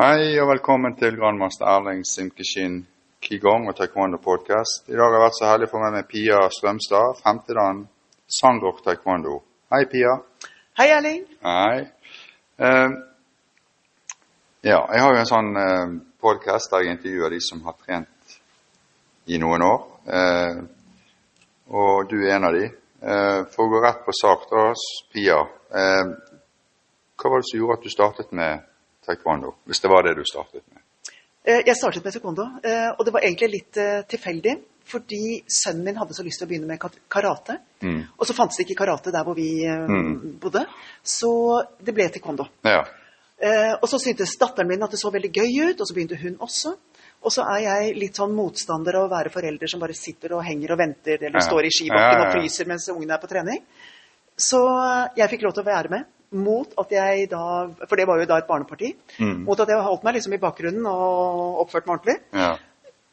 Hei og velkommen til grandmaster Erling Simkishin Qigong og Taekwondo Podcast. I dag har jeg vært så heldig å få med meg Pia Strømstad, femtedan Sangok Taekwondo. Hei, Pia. Hei, Erling. Hei. Uh, ja, jeg har jo en sånn uh, podkast der jeg intervjuer de som har trent i noen år. Uh, og du er en av de. Uh, for å gå rett på sak, da, Pia. Hva var det som gjorde at du startet med taekwondo, hvis det var det du startet med? Eh, Jeg startet med taekwondo, eh, og det var egentlig litt eh, tilfeldig. Fordi sønnen min hadde så lyst til å begynne med karate. Mm. Og så fantes det ikke karate der hvor vi Mm. bodde. Så det ble taekwondo. Ja. Og så syntes datteren min at det så veldig gøy ut, og så begynte hun også. Og så er jeg litt sånn motstander av å være forelder som bare sitter og henger og venter, eller Ja. står i skibakken ja. og fryser mens ungene er på trening. Så jeg fikk lov til å være med, mot at jeg da For det var jo da et barneparti. Mm. Mot at jeg holdt meg liksom i bakgrunnen og oppførte meg ordentlig. ja.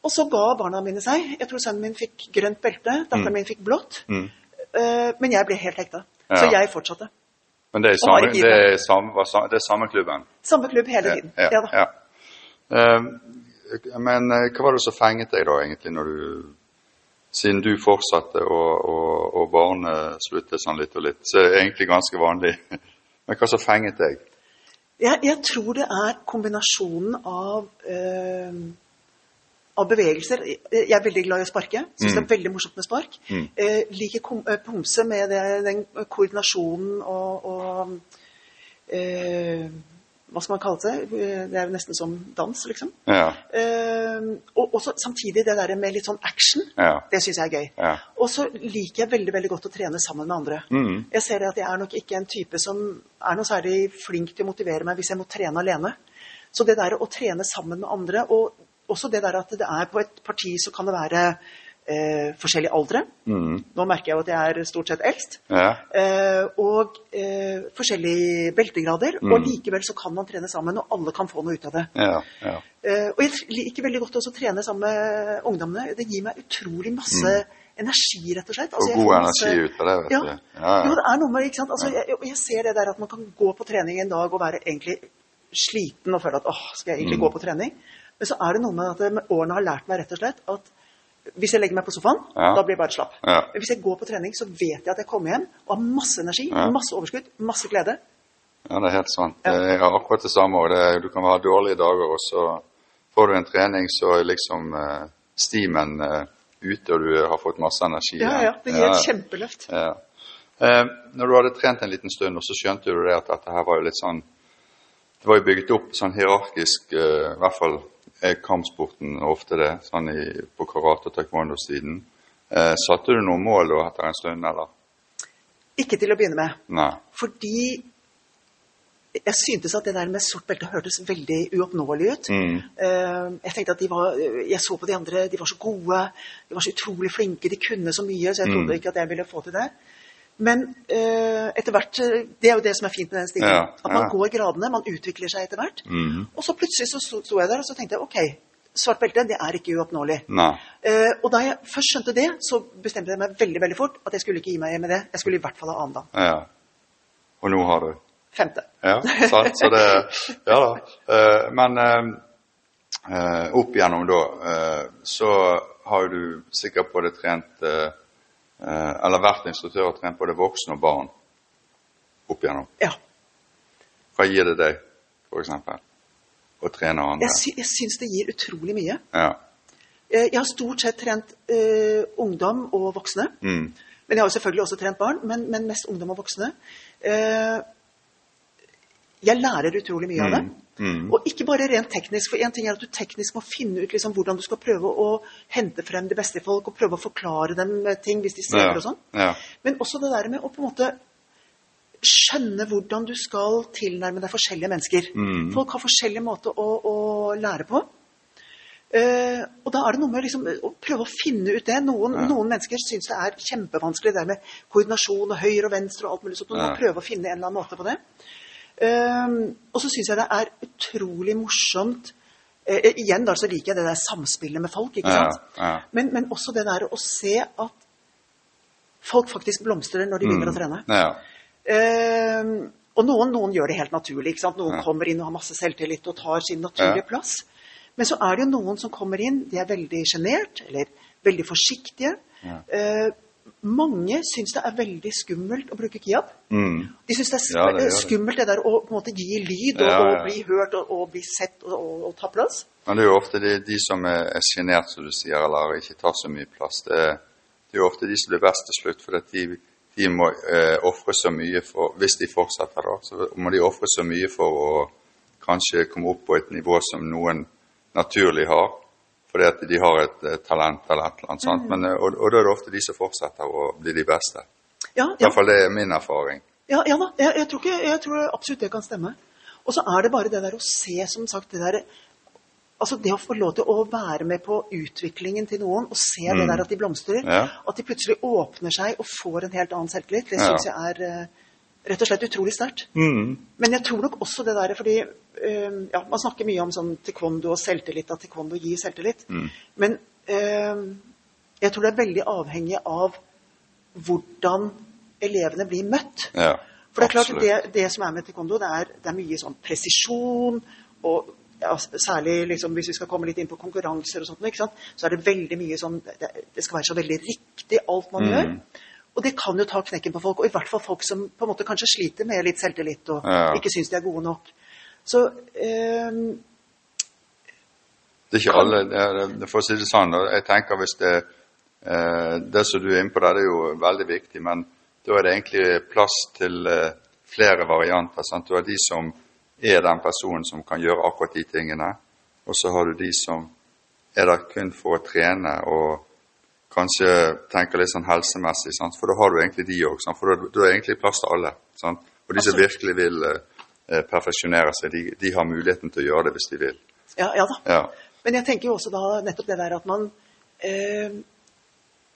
Og så ga barna mine seg. Jeg tror sønnen min fikk grønt belte, datteren Mm. min fikk blått. Mm. Uh, men jeg ble helt hekta. Ja. Så jeg fortsatte. Men det er, samme, det, er samme, det er samme klubben? Samme klubb hele tiden. Ja, Ja, da. ja. Eh, men eh, hva var det som fenget deg da, egentlig, når du Siden du fortsatte og, og, og barnet sluttet sånn litt og litt, så er det egentlig ganske vanlig. Men hva som fenget deg? Jeg, jeg tror det er kombinasjonen av øh, av bevegelser. Jeg er veldig glad i å sparke. Syns det er veldig morsomt med spark. Mm. Eh, liker eh, pomse med det, den koordinasjonen og, og eh, Hva skal man kalle det? Det er jo nesten som dans, liksom. Ja, Uh, og også samtidig det der med litt sånn action. ja, Det syns jeg er gøy. ja. Og så liker jeg veldig veldig godt å trene sammen med andre. Mm. Jeg ser at jeg er nok ikke en type som er noe særlig flink til å motivere meg hvis jeg må trene alene. Så det der å trene sammen med andre, og også det der at det er på et parti så kan det være eh, forskjellige aldre. Mm. Nå merker jeg jo at jeg er stort sett eldst. ja. Eh, og eh, forskjellige beltegrader. Mm. Og likevel så kan man trene sammen, og alle kan få noe ut av det. ja, ja. Eh, og jeg liker veldig godt også å trene sammen med ungdommene. Det gir meg utrolig masse energi, rett og slett. Altså, Og god masse- energi ut av det, vet ja. du. Ja, Jo, det er noe med ikke sant. Altså, jeg, jeg ser det der at man kan gå på trening en dag og være egentlig sliten og føle at åh, skal jeg egentlig Mm. gå på trening? Men så er det noe med at med årene har lært meg rett og slett at hvis jeg legger meg på sofaen, Ja. da blir jeg bare slapp. Ja. Hvis jeg går på trening, så vet jeg at jeg kommer hjem og har masse energi, Ja. masse overskudd, masse glede. Ja, det er helt sant. Ja. Jeg har akkurat det samme. Og det, du kan ha dårlige dager, og så får du en trening, så er liksom uh, stimen uh, ute, og du har fått masse energi. Ja, ja, det gir et kjempeløft. Ja. Eh, når du hadde trent en liten stund, og så skjønte du det at dette her var jo litt sånn Det var jo bygget opp sånn hierarkisk, eh, i hvert fall er kampsporten ofte det, sånn i, på karate- og taekwondo-siden. Eh, satte du noen mål da etter en stund, eller? Ikke til å begynne med. Nei. Fordi jeg syntes at det der med sort belte hørtes veldig uoppnåelig ut. Mm. Eh, Jeg tenkte at de var, jeg så på de andre, de var så gode, de var så utrolig flinke, de kunne så mye, så jeg trodde Mm. ikke at jeg ville få til det. Men uh, etter hvert, eh, det er jo det som er fint med den stilen, Ja, at man går gradene, man utvikler seg etter hvert. Mhm. Og så plutselig så sto jeg der og så tenkte jeg, ok, svart belte, det er ikke uoppnåelig. Eh, og da jeg først skjønte det, så bestemte jeg meg veldig veldig fort at jeg skulle ikke gi meg med det. Jeg skulle i hvert fall ha annen dan. Ja. Og nå har du Femte. Ja, sant. Så det Ja da. Uh, Men opp igjennom da, så har du sikkert både trent Eller vært instruktør og trent både voksne og barn opp igjennom. Ja. Hva gir det deg, eksempel? Å trene andre? Jeg, sy jeg syns det gir utrolig mye. Ja. Eh, Jeg har stort sett trent uh, ungdom og voksne. Mm. Men jeg har jo selvfølgelig også trent barn, men, men mest ungdom og voksne. Uh, jeg lærer utrolig mye av det. Mm. Og ikke bare rent teknisk, for en ting er at du teknisk må finne ut liksom hvordan du skal prøve å hente frem de beste folk, og prøve å forklare dem eh, ting hvis de strever og sånn. Ja. Men også det der med å på en måte skjønne hvordan du skal tilnærme deg forskjellige mennesker. Mm. Folk har forskjellige måter å, å lære på. Uh, og da er det noe med liksom, å prøve å finne ut det. Noen, Ja. noen mennesker syns det er kjempevanskelig det der med koordinasjon og høyre og venstre og alt mulig sånt. Man Ja. prøve å finne en eller annen måte på det. Eh, og så syns jeg det er utrolig morsomt eh, Igjen da så liker jeg det der samspillet med folk. ikke sant? ja. Men, men også det der å se at folk faktisk blomstrer når de begynner å trene. Ja. Eh, Og noen, noen gjør det helt naturlig. ikke sant? Noen Ja. kommer inn og har masse selvtillit og tar sin naturlige Ja. plass. Men så er det jo noen som kommer inn, de er veldig sjenert, eller veldig forsiktige. Ja. Eh, mange syns det er veldig skummelt å bruke KIAB. Mm. De syns det er Ja, det gjør skummelt det der å på en måte gi lyd og, Ja, ja. og bli hørt og, og bli sett og, og, ta plass. Men det er jo ofte de, de som er, er sjenert, som du sier, eller ikke tar så mye plass. Det, er- det er jo ofte de som blir best til slutt, for de, de må eh, ofre så mye for Hvis de fortsetter, da, så må de ofre så mye for å kanskje komme opp på et nivå som noen naturlig har. Fordi at de har et et talent eller et eller annet sånt. Mm. Men, eh, og, og da er det ofte de som fortsetter å bli de beste. Ja, I hvert fall det er min erfaring. ja, ja da. Jeg, jeg, tror ikke, jeg tror absolutt det kan stemme. Og så er det bare det der å se, som sagt, det der Altså det å få lov til å være med på utviklingen til noen og se det Mm. der at de blomstrer, Ja. at de plutselig åpner seg og får en helt annen selvtillit, det Ja. syns jeg er eh, rett og slett utrolig sterkt. Men jeg tror nok også det der, fordi uh, ja, Man snakker mye om sånn taekwondo og selvtillit, at taekwondo gir selvtillit. Mm. Men uh, jeg tror det er veldig avhengig av hvordan elevene blir møtt. Ja, For det er klart, det, det som er med taekwondo, det er, det er mye sånn presisjon, og ja, særlig liksom, hvis vi skal komme litt inn på konkurranser og sånt, så er det veldig mye sånn Det, det skal være så veldig riktig, alt man Mm. gjør. Og det kan jo ta knekken på folk, og i hvert fall folk som på en måte kanskje sliter med litt selvtillit og Ja. ikke syns de er gode nok. Så eh, Det er ikke alle det er, For å si det sånn, jeg tenker hvis det eh, Det som du er inne på der, er jo veldig viktig, men da er det egentlig plass til eh, flere varianter. Sant? Du har de som er den personen som kan gjøre akkurat de tingene, og så har du de som er der kun for å trene og kanskje tenker litt sånn helsemessig, sant? for da har du egentlig de òg. For da, da er egentlig plass til alle. Sant? Og de som Absolutt. virkelig vil eh, perfeksjonere seg, de, de har muligheten til å gjøre det hvis de vil. ja, ja da. Ja. Men jeg tenker jo også da nettopp det der at man eh,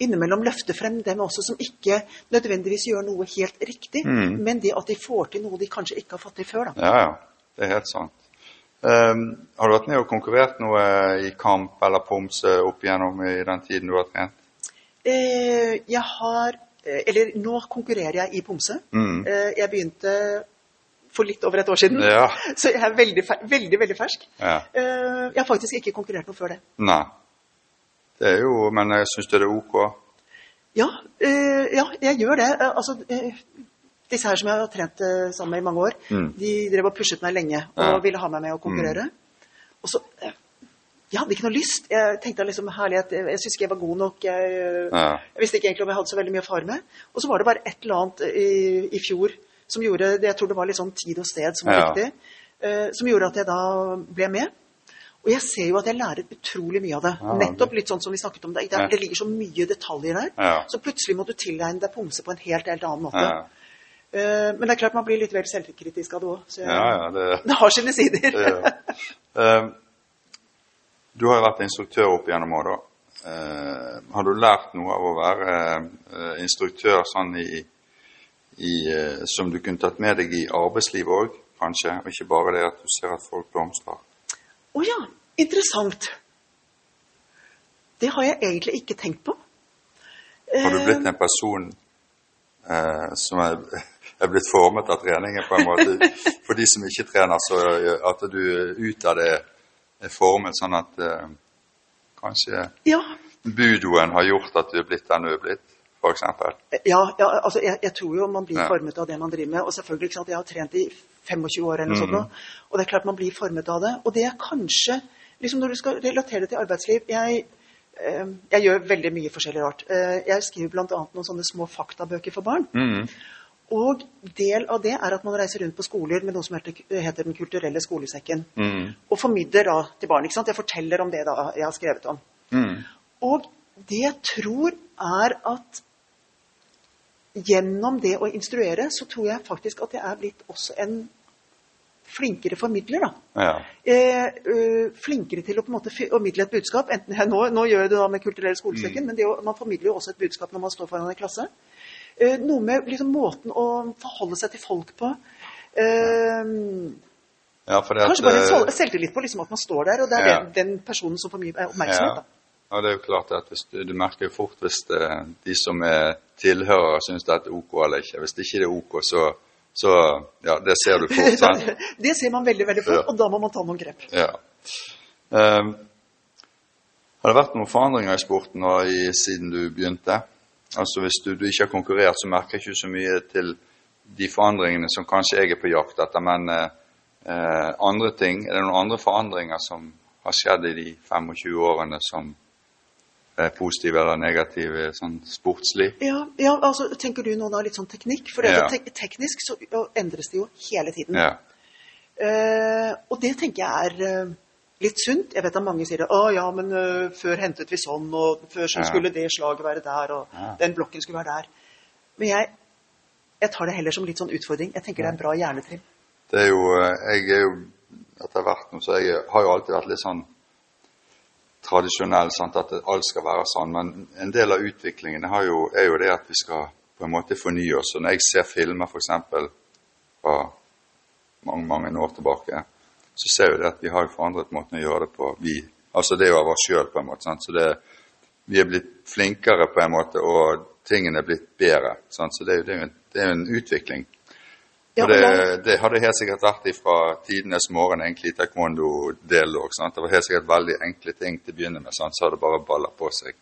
innimellom løfter frem dem også som ikke nødvendigvis gjør noe helt riktig, Mm. men det at de får til noe de kanskje ikke har fått til før. da. Ja, ja. Det er helt sant. Um, har du vært med og konkurrert noe i kamp eller pomse opp igjennom i den tiden du har trent? Eh, jeg har eh, Eller nå konkurrerer jeg i pomse. Mm. Eh, jeg begynte for litt over et år siden, Ja. så jeg er veldig, veldig, veldig fersk. Ja. Jeg har faktisk ikke konkurrert noe før det. Nei. Det er jo Men jeg syns det er ok. Ja, ja jeg gjør det. Altså, disse her som jeg har trent sammen med i mange år, Mm. de drev og pushet meg lenge og ville ha meg med å konkurrere. Og så Jeg hadde ikke noe lyst. Jeg tenkte liksom herlighet, jeg, jeg syns ikke jeg var god nok. Jeg, eh, Ja. jeg visste ikke egentlig om jeg hadde så veldig mye å fare med. Og så var det bare et eller annet i, i fjor som gjorde det, Jeg tror det var litt sånn tid og sted som var Ja. riktig. Uh, som gjorde at jeg da ble med. Og jeg ser jo at jeg lærer utrolig mye av det. Ja, Nettopp litt sånn som vi snakket om det. Det, det ligger så mye detaljer der. Ja. Så plutselig må du tilegne deg pomse på en helt, helt annen måte. Ja. Eh, men det er klart man blir litt vel selvkritisk av det òg. Ja, ja, det, det har sine sider. Ehm, Du har jo vært instruktør opp gjennom åra. Ehm, har du lært noe av å være eh, instruktør sånn i, i eh, Som du kunne tatt med deg i arbeidslivet òg, kanskje? Og ikke bare det at du ser at folk blomstrer? Å ja, interessant. Det har jeg egentlig ikke tenkt på. Har du Eh, blitt en person eh, som er, er blitt formet av treningen, på en måte? For de som ikke trener, så at du ut av det er formet sånn at eh, kanskje Ja, budoen har gjort at du er blitt den du er blitt, f.eks. ja, ja altså jeg, jeg tror jo man blir Ja. formet av det man driver med. Og selvfølgelig, ikke sant, jeg har trent i 25 år eller noe sånt Mhm. Og det er klart man blir formet av det. Og det er kanskje liksom Når du skal relatere det til arbeidsliv Jeg, eh, jeg gjør veldig mye forskjellig rart. Eh, jeg skriver bl.a. noen sånne små faktabøker for barn. Mm. Og del av det er at man reiser rundt på skoler med noe som heter, Den kulturelle skolesekken. Mm. Og formidler da til barn. ikke sant? Jeg forteller om det da jeg har skrevet om. Mm. Og det jeg tror er at gjennom det å instruere, så tror jeg faktisk at jeg er blitt også en flinkere formidler. da. Ja. Eh, flinkere til å på en måte formidle et budskap. enten jeg, nå, nå gjør jeg det da med kulturell skolesekken, men det å, man formidler jo også et budskap når man står foran en klasse. Eh, noe med liksom måten å forholde seg til folk på. Eh, ja, at kanskje bare litt eh, selv- selvtillit på liksom at man står der, og det er Ja. den, den personen som får mye oppmerksomhet. Ja. Ja, det er jo klart at du, du merker jo fort hvis det, de som er tilhørere syns det er ok eller ikke. Hvis det ikke er ok, så Så ja, det ser du fort. sant? det ser man veldig veldig fort, og da må man ta noen grep. Ja. Um, har det vært noen forandringer i sporten nå i, siden du begynte? Altså Hvis du, du ikke har konkurrert, så merker jeg ikke så mye til de forandringene som kanskje jeg er på jakt etter. Men eh, andre ting, er det noen andre forandringer som har skjedd i de 25 årene som er positive eller negative sånn sportslig? Ja, ja, altså Tenker du nå da litt sånn teknikk? For Ja. te teknisk så endres det jo hele tiden. Ja. Eh, og det tenker jeg er eh, litt sunt. Jeg vet at mange sier det. 'Å ja, men uh, før hentet vi sånn, og før så skulle det slaget være der, og Ja. den blokken skulle være der'. Men jeg, jeg tar det heller som litt sånn utfordring. Jeg tenker det er en bra hjernetrim. Det er jo Jeg er jo etter hvert nå, så jeg har jo alltid vært litt sånn tradisjonell, sant, at alt skal være sånn. Men en del av utviklingen har jo, er jo det at vi skal på en måte fornye oss. Og når jeg ser filmer f.eks. fra mange, mange år tilbake, så ser vi det at vi har forandret måten å gjøre det på. Vi, altså det er jo av oss sjøl, på en måte. Sant? Så det, vi er blitt flinkere på en måte, og tingene er blitt bedre. Sant? Så det er jo en, en utvikling. Ja, Og det, det hadde helt sikkert vært fra tidenes morgen egentlig i taekwondo-delen òg. Det var helt sikkert veldig enkle ting til å begynne med, sant? så har det bare balla på seg.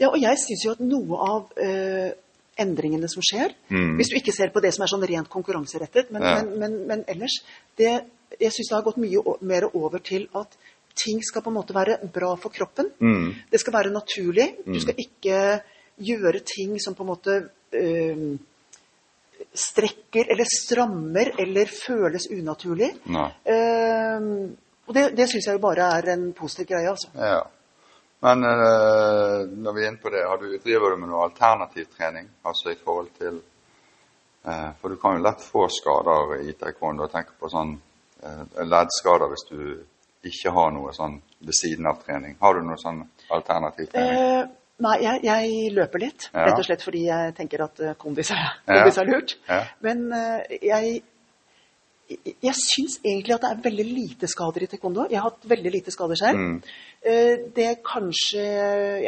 Ja, og jeg syns jo at noe av eh, endringene som skjer Mm. Hvis du ikke ser på det som er sånn rent konkurranserettet, men, Ja. men, men, men ellers det, Jeg syns det har gått mye mer over til at ting skal på en måte være bra for kroppen. Mm. Det skal være naturlig. Du skal ikke gjøre ting som på en måte eh, strekker eller strammer eller føles unaturlig. Eh, og det, det syns jeg jo bare er en positiv greie, altså. Ja. Men eh, når vi er inne på det, har du, driver du med noe alternativ trening? Altså i forhold til eh, For du kan jo lett få skader i taekwondo. Tenk på sånn leddskader hvis du ikke har noe sånn ved siden av trening. Har du noe sånn alternativ trening? Eh, nei, jeg, jeg løper litt. Ja. Rett og slett fordi jeg tenker at eh, kondis er, Ja. kondis er lurt. Ja. Men eh, jeg, jeg, syns egentlig at det er veldig lite skader i taekwondo. Jeg har hatt veldig lite skader selv. Mm. Eh, det kanskje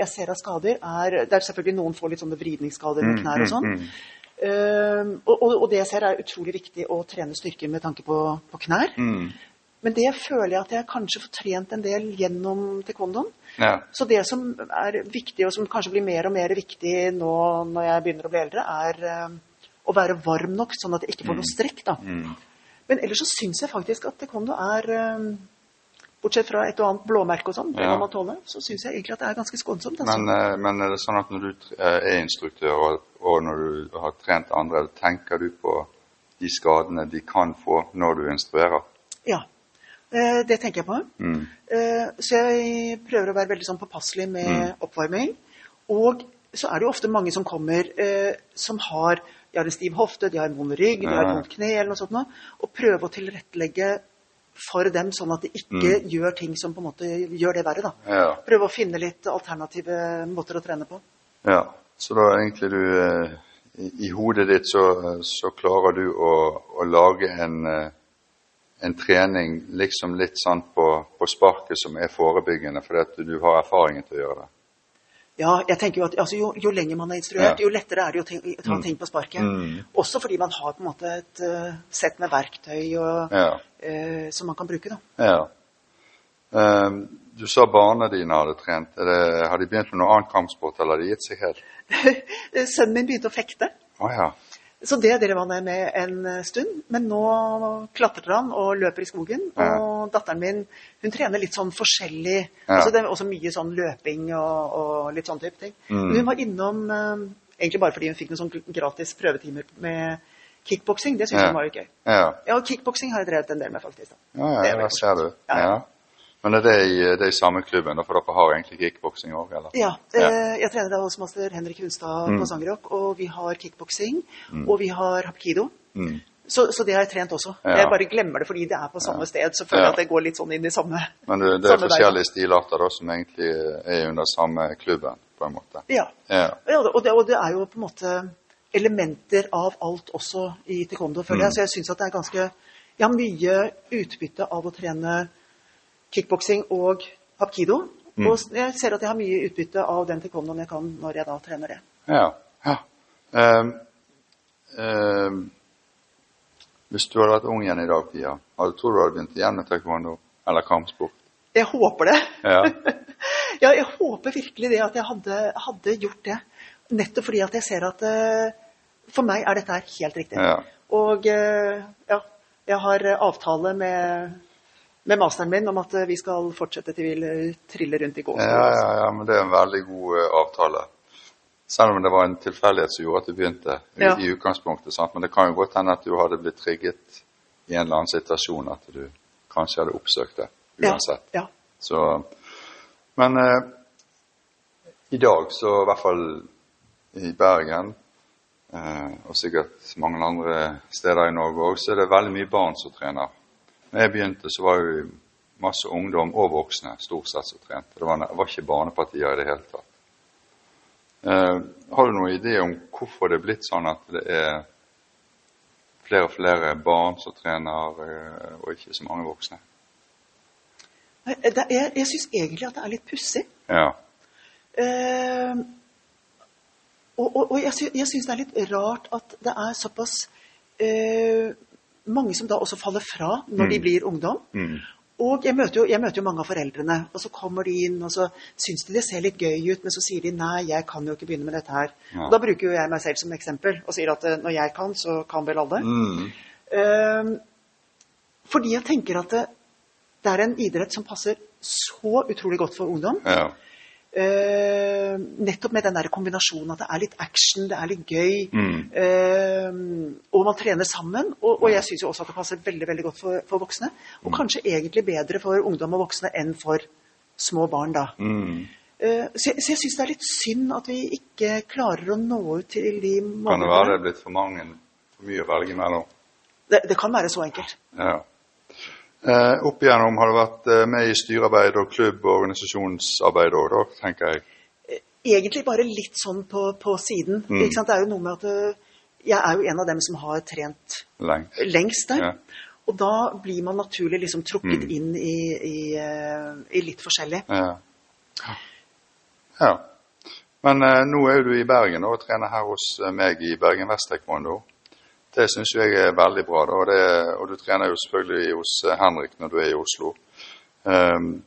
jeg ser av skader, er Det er selvfølgelig noen får litt sånne vridningsskader med Mm, knær og sånn. mm, mm. Eh, og, og, det jeg ser, er utrolig viktig å trene styrke med tanke på, på knær. Mm. Men det føler jeg at jeg kanskje får trent en del gjennom taekwondoen. Ja. Så det som er viktig, og som kanskje blir mer og mer viktig nå når jeg begynner å bli eldre, er eh, å være varm nok, sånn at jeg ikke får noe strekk. da. Mm. Men ellers så syns jeg faktisk at taekwondo er eh, Bortsett fra et og annet blåmerke og sånn, det Ja. man tåle, så syns jeg egentlig at det er ganske skånsomt. Altså. Men, eh, men er det sånn at når du eh, er instruktør og, og når du har trent andre, tenker du på de skadene de kan få når du instruerer? Ja, eh, det tenker jeg på. Mm. Så jeg prøver å være veldig sånn påpasselig med oppvarming. Og så er det jo ofte mange som kommer som har, de har en stiv hofte, de har en vond rygg, de har et vondt kne eller noe sånt. Og prøve å tilrettelegge for dem sånn at de ikke gjør ting som på en måte gjør det verre. da. Ja. Prøve å finne litt alternative måter å trene på. ja. Så da egentlig du eh, i, I hodet ditt så, så klarer du å, å lage en, eh, en trening liksom litt sånn på, på sparket som er forebyggende, fordi at du har erfaringen til å gjøre det. Ja, jeg tenker jo at altså, jo, jo lenger man er instruert, Ja. jo lettere er det å te- ta ting på sparket. Mm. Også fordi man har på en måte et uh, sett med verktøy og, Ja. uh, som man kan bruke. da. Ja. Um, du sa barna dine hadde trent. Det, har de begynt med noe annen kampsport, eller har de gitt seg helt? Sønnen min begynte å fekte, Oh, ja. Så det drev han med en eh, stund. Men nå klatrer han og løper i skogen. Ja. Og datteren min hun trener litt sånn forskjellig. Ja. Altså Det er også mye sånn løping og, og litt sånn type ting. Mm. Hun var innom eh, egentlig bare fordi hun fikk noen sånn gratis prøvetimer med kickboksing. Det syns Ja. hun var jo gøy. Ja, Ja, og kickboksing har jeg drevet en del med, faktisk. da. ja, ja er der ser du. Ja, ja. Ja. Men er det i, det er i samme klubben, for dere har egentlig kickboksing òg. Ja, Ja. eh, jeg trener da hos master Henrik Hunstad Mm. på Sangerok, og vi har kickboksing, og vi har hapkido. Mm. Så, så det har jeg trent også. Ja. Jeg bare glemmer det fordi det er på samme sted. Så føler jeg Ja. at det går litt sånn inn i samme Men det, det er forskjellige stilarter da, som egentlig er under samme klubben, på en måte. Ja. Ja. ja og, det, og det er jo på en måte elementer av alt også i taekwondo, føler Mm. jeg. Så jeg syns at det er ganske Jeg har mye utbytte av å trene kickboksing og hapkido. Mm. Og jeg ser at jeg har mye utbytte av den taekwondoen jeg kan når jeg da trener det. Ja. ja. Um, um, Hvis du hadde vært ung igjen i dag, Pia, hadde tror du hadde begynt igjen med taekwondo eller kampsport? Jeg håper det. Ja. ja, jeg håper virkelig det at jeg hadde, hadde gjort det. Nettopp fordi at jeg ser at uh, for meg er dette her helt riktig. Ja. Og uh, ja, jeg har avtale med, med masteren min om at eh, vi skal fortsette til vi triller rundt i gåsehud. Ja, ja, ja, men det er en veldig god eh, avtale. Selv om det var en tilfeldighet som gjorde at du begynte i, Ja. i utgangspunktet. Sant? Men det kan jo godt hende at du hadde blitt trigget i en eller annen situasjon at du kanskje hadde oppsøkt det uansett. Ja, ja. Så, men eh, i dag, så i hvert fall i Bergen, eh, og sikkert mange andre steder i Norge òg, så er det veldig mye barn som trener. Når jeg begynte, så var jo masse ungdom og voksne stort sett som trente. Det var, det var ikke barnepartier i det hele tatt. Eh, har du noen idé om hvorfor det er blitt sånn at det er flere og flere barn som trener, eh, og ikke så mange voksne? Nei, Det, jeg jeg syns egentlig at det er litt pussig. Ja. Eh, og, og, og jeg, sy syns det er litt rart at det er såpass eh, mange som da også faller fra når de Mm. blir ungdom. Mm. Og jeg møter, jo, jeg møter jo mange av foreldrene, og så kommer de inn, og så syns de det ser litt gøy ut, men så sier de nei, jeg kan jo ikke begynne med dette her. Ja. Og da bruker jo jeg meg selv som eksempel og sier at eh, når jeg kan, så kan vel alle. Mm. Uh, fordi jeg tenker at det, det er en idrett som passer så utrolig godt for ungdom. Ja. Eh, nettopp med den der kombinasjonen at det er litt action, det er litt gøy. Mm. Uh, og man trener sammen. Og, og jeg syns jo også at det passer veldig veldig godt for, for voksne. Og Mm. kanskje egentlig bedre for ungdom og voksne enn for små barn, da. Mm. Uh, så, jeg- så jeg syns det er litt synd at vi ikke klarer å nå ut til de Kan det være det er blitt for mange, for mye å velge mellom? Det, det kan være så enkelt. Ja. Eh, opp igjennom har du vært eh, med i styrearbeid og klubb- og organisasjonsarbeid òg, da, tenker jeg. Egentlig bare litt sånn på, på siden. Mm. Det er jo noe med at eh, jeg er jo en av dem som har trent Lengst. lengst der. Ja. Og da blir man naturlig liksom trukket Mm. inn i, i, eh, i litt forskjellig. Ja. ja. Men eh, nå er du i Bergen og trener her hos eh, meg i Bergen Vest Taekwondo. Det syns jeg er veldig bra. Og, det, og du trener jo selvfølgelig hos eh, Henrik når du er i Oslo. Um,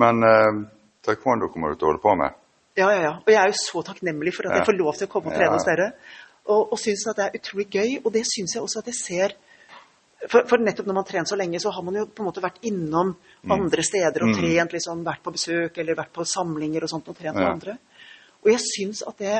men eh, taekwondo kommer du til å holde på med? Ja, ja, ja. Og jeg er jo så takknemlig for at Ja. jeg får lov til å komme og Ja. trene hos dere. Og, og syns at det er utrolig gøy. Og det syns jeg også at jeg ser for, for nettopp når man trener så lenge, så har man jo på en måte vært innom andre steder og Mm. trent, liksom vært på besøk eller vært på samlinger og sånt og trent med andre. Og jeg syns at det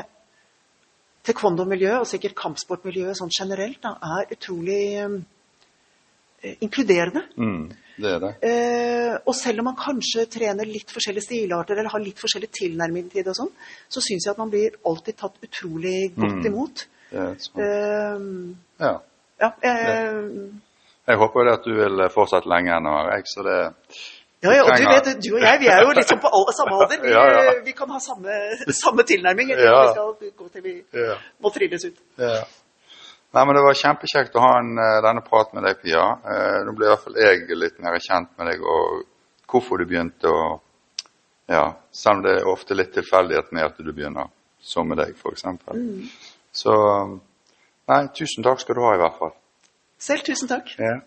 taekwondo-miljøet, og sikkert kampsportmiljøet sånn generelt, da, er utrolig eh, inkluderende. Mm, det er det. Eh, og selv om man kanskje trener litt forskjellige stilarter eller har litt forskjellig tilnærming til det, og sånn, så syns jeg at man blir alltid tatt utrolig godt Mm. imot. det er sånn. Eh, Ja. ja, eh, Jeg håper at du vil fortsette lenge ennå, jeg, så det ja, ja, og du vet, du og jeg vi er jo liksom på alle samme alder. Vi, Ja, ja. vi kan ha samme, samme tilnærming. Ja. Vi skal gå til vi må trilles ut. Ja. Nei, men Det var kjempekjekt å ha en, eh, denne praten med deg, Pia. Eh, nå ble i hvert fall jeg litt mer kjent med deg og hvorfor du begynte. å ja, Selv om det er ofte litt tilfeldighet med at du begynner, som med deg f.eks. Mm. Så nei, tusen takk skal du ha i hvert fall. Selv tusen takk. Ja.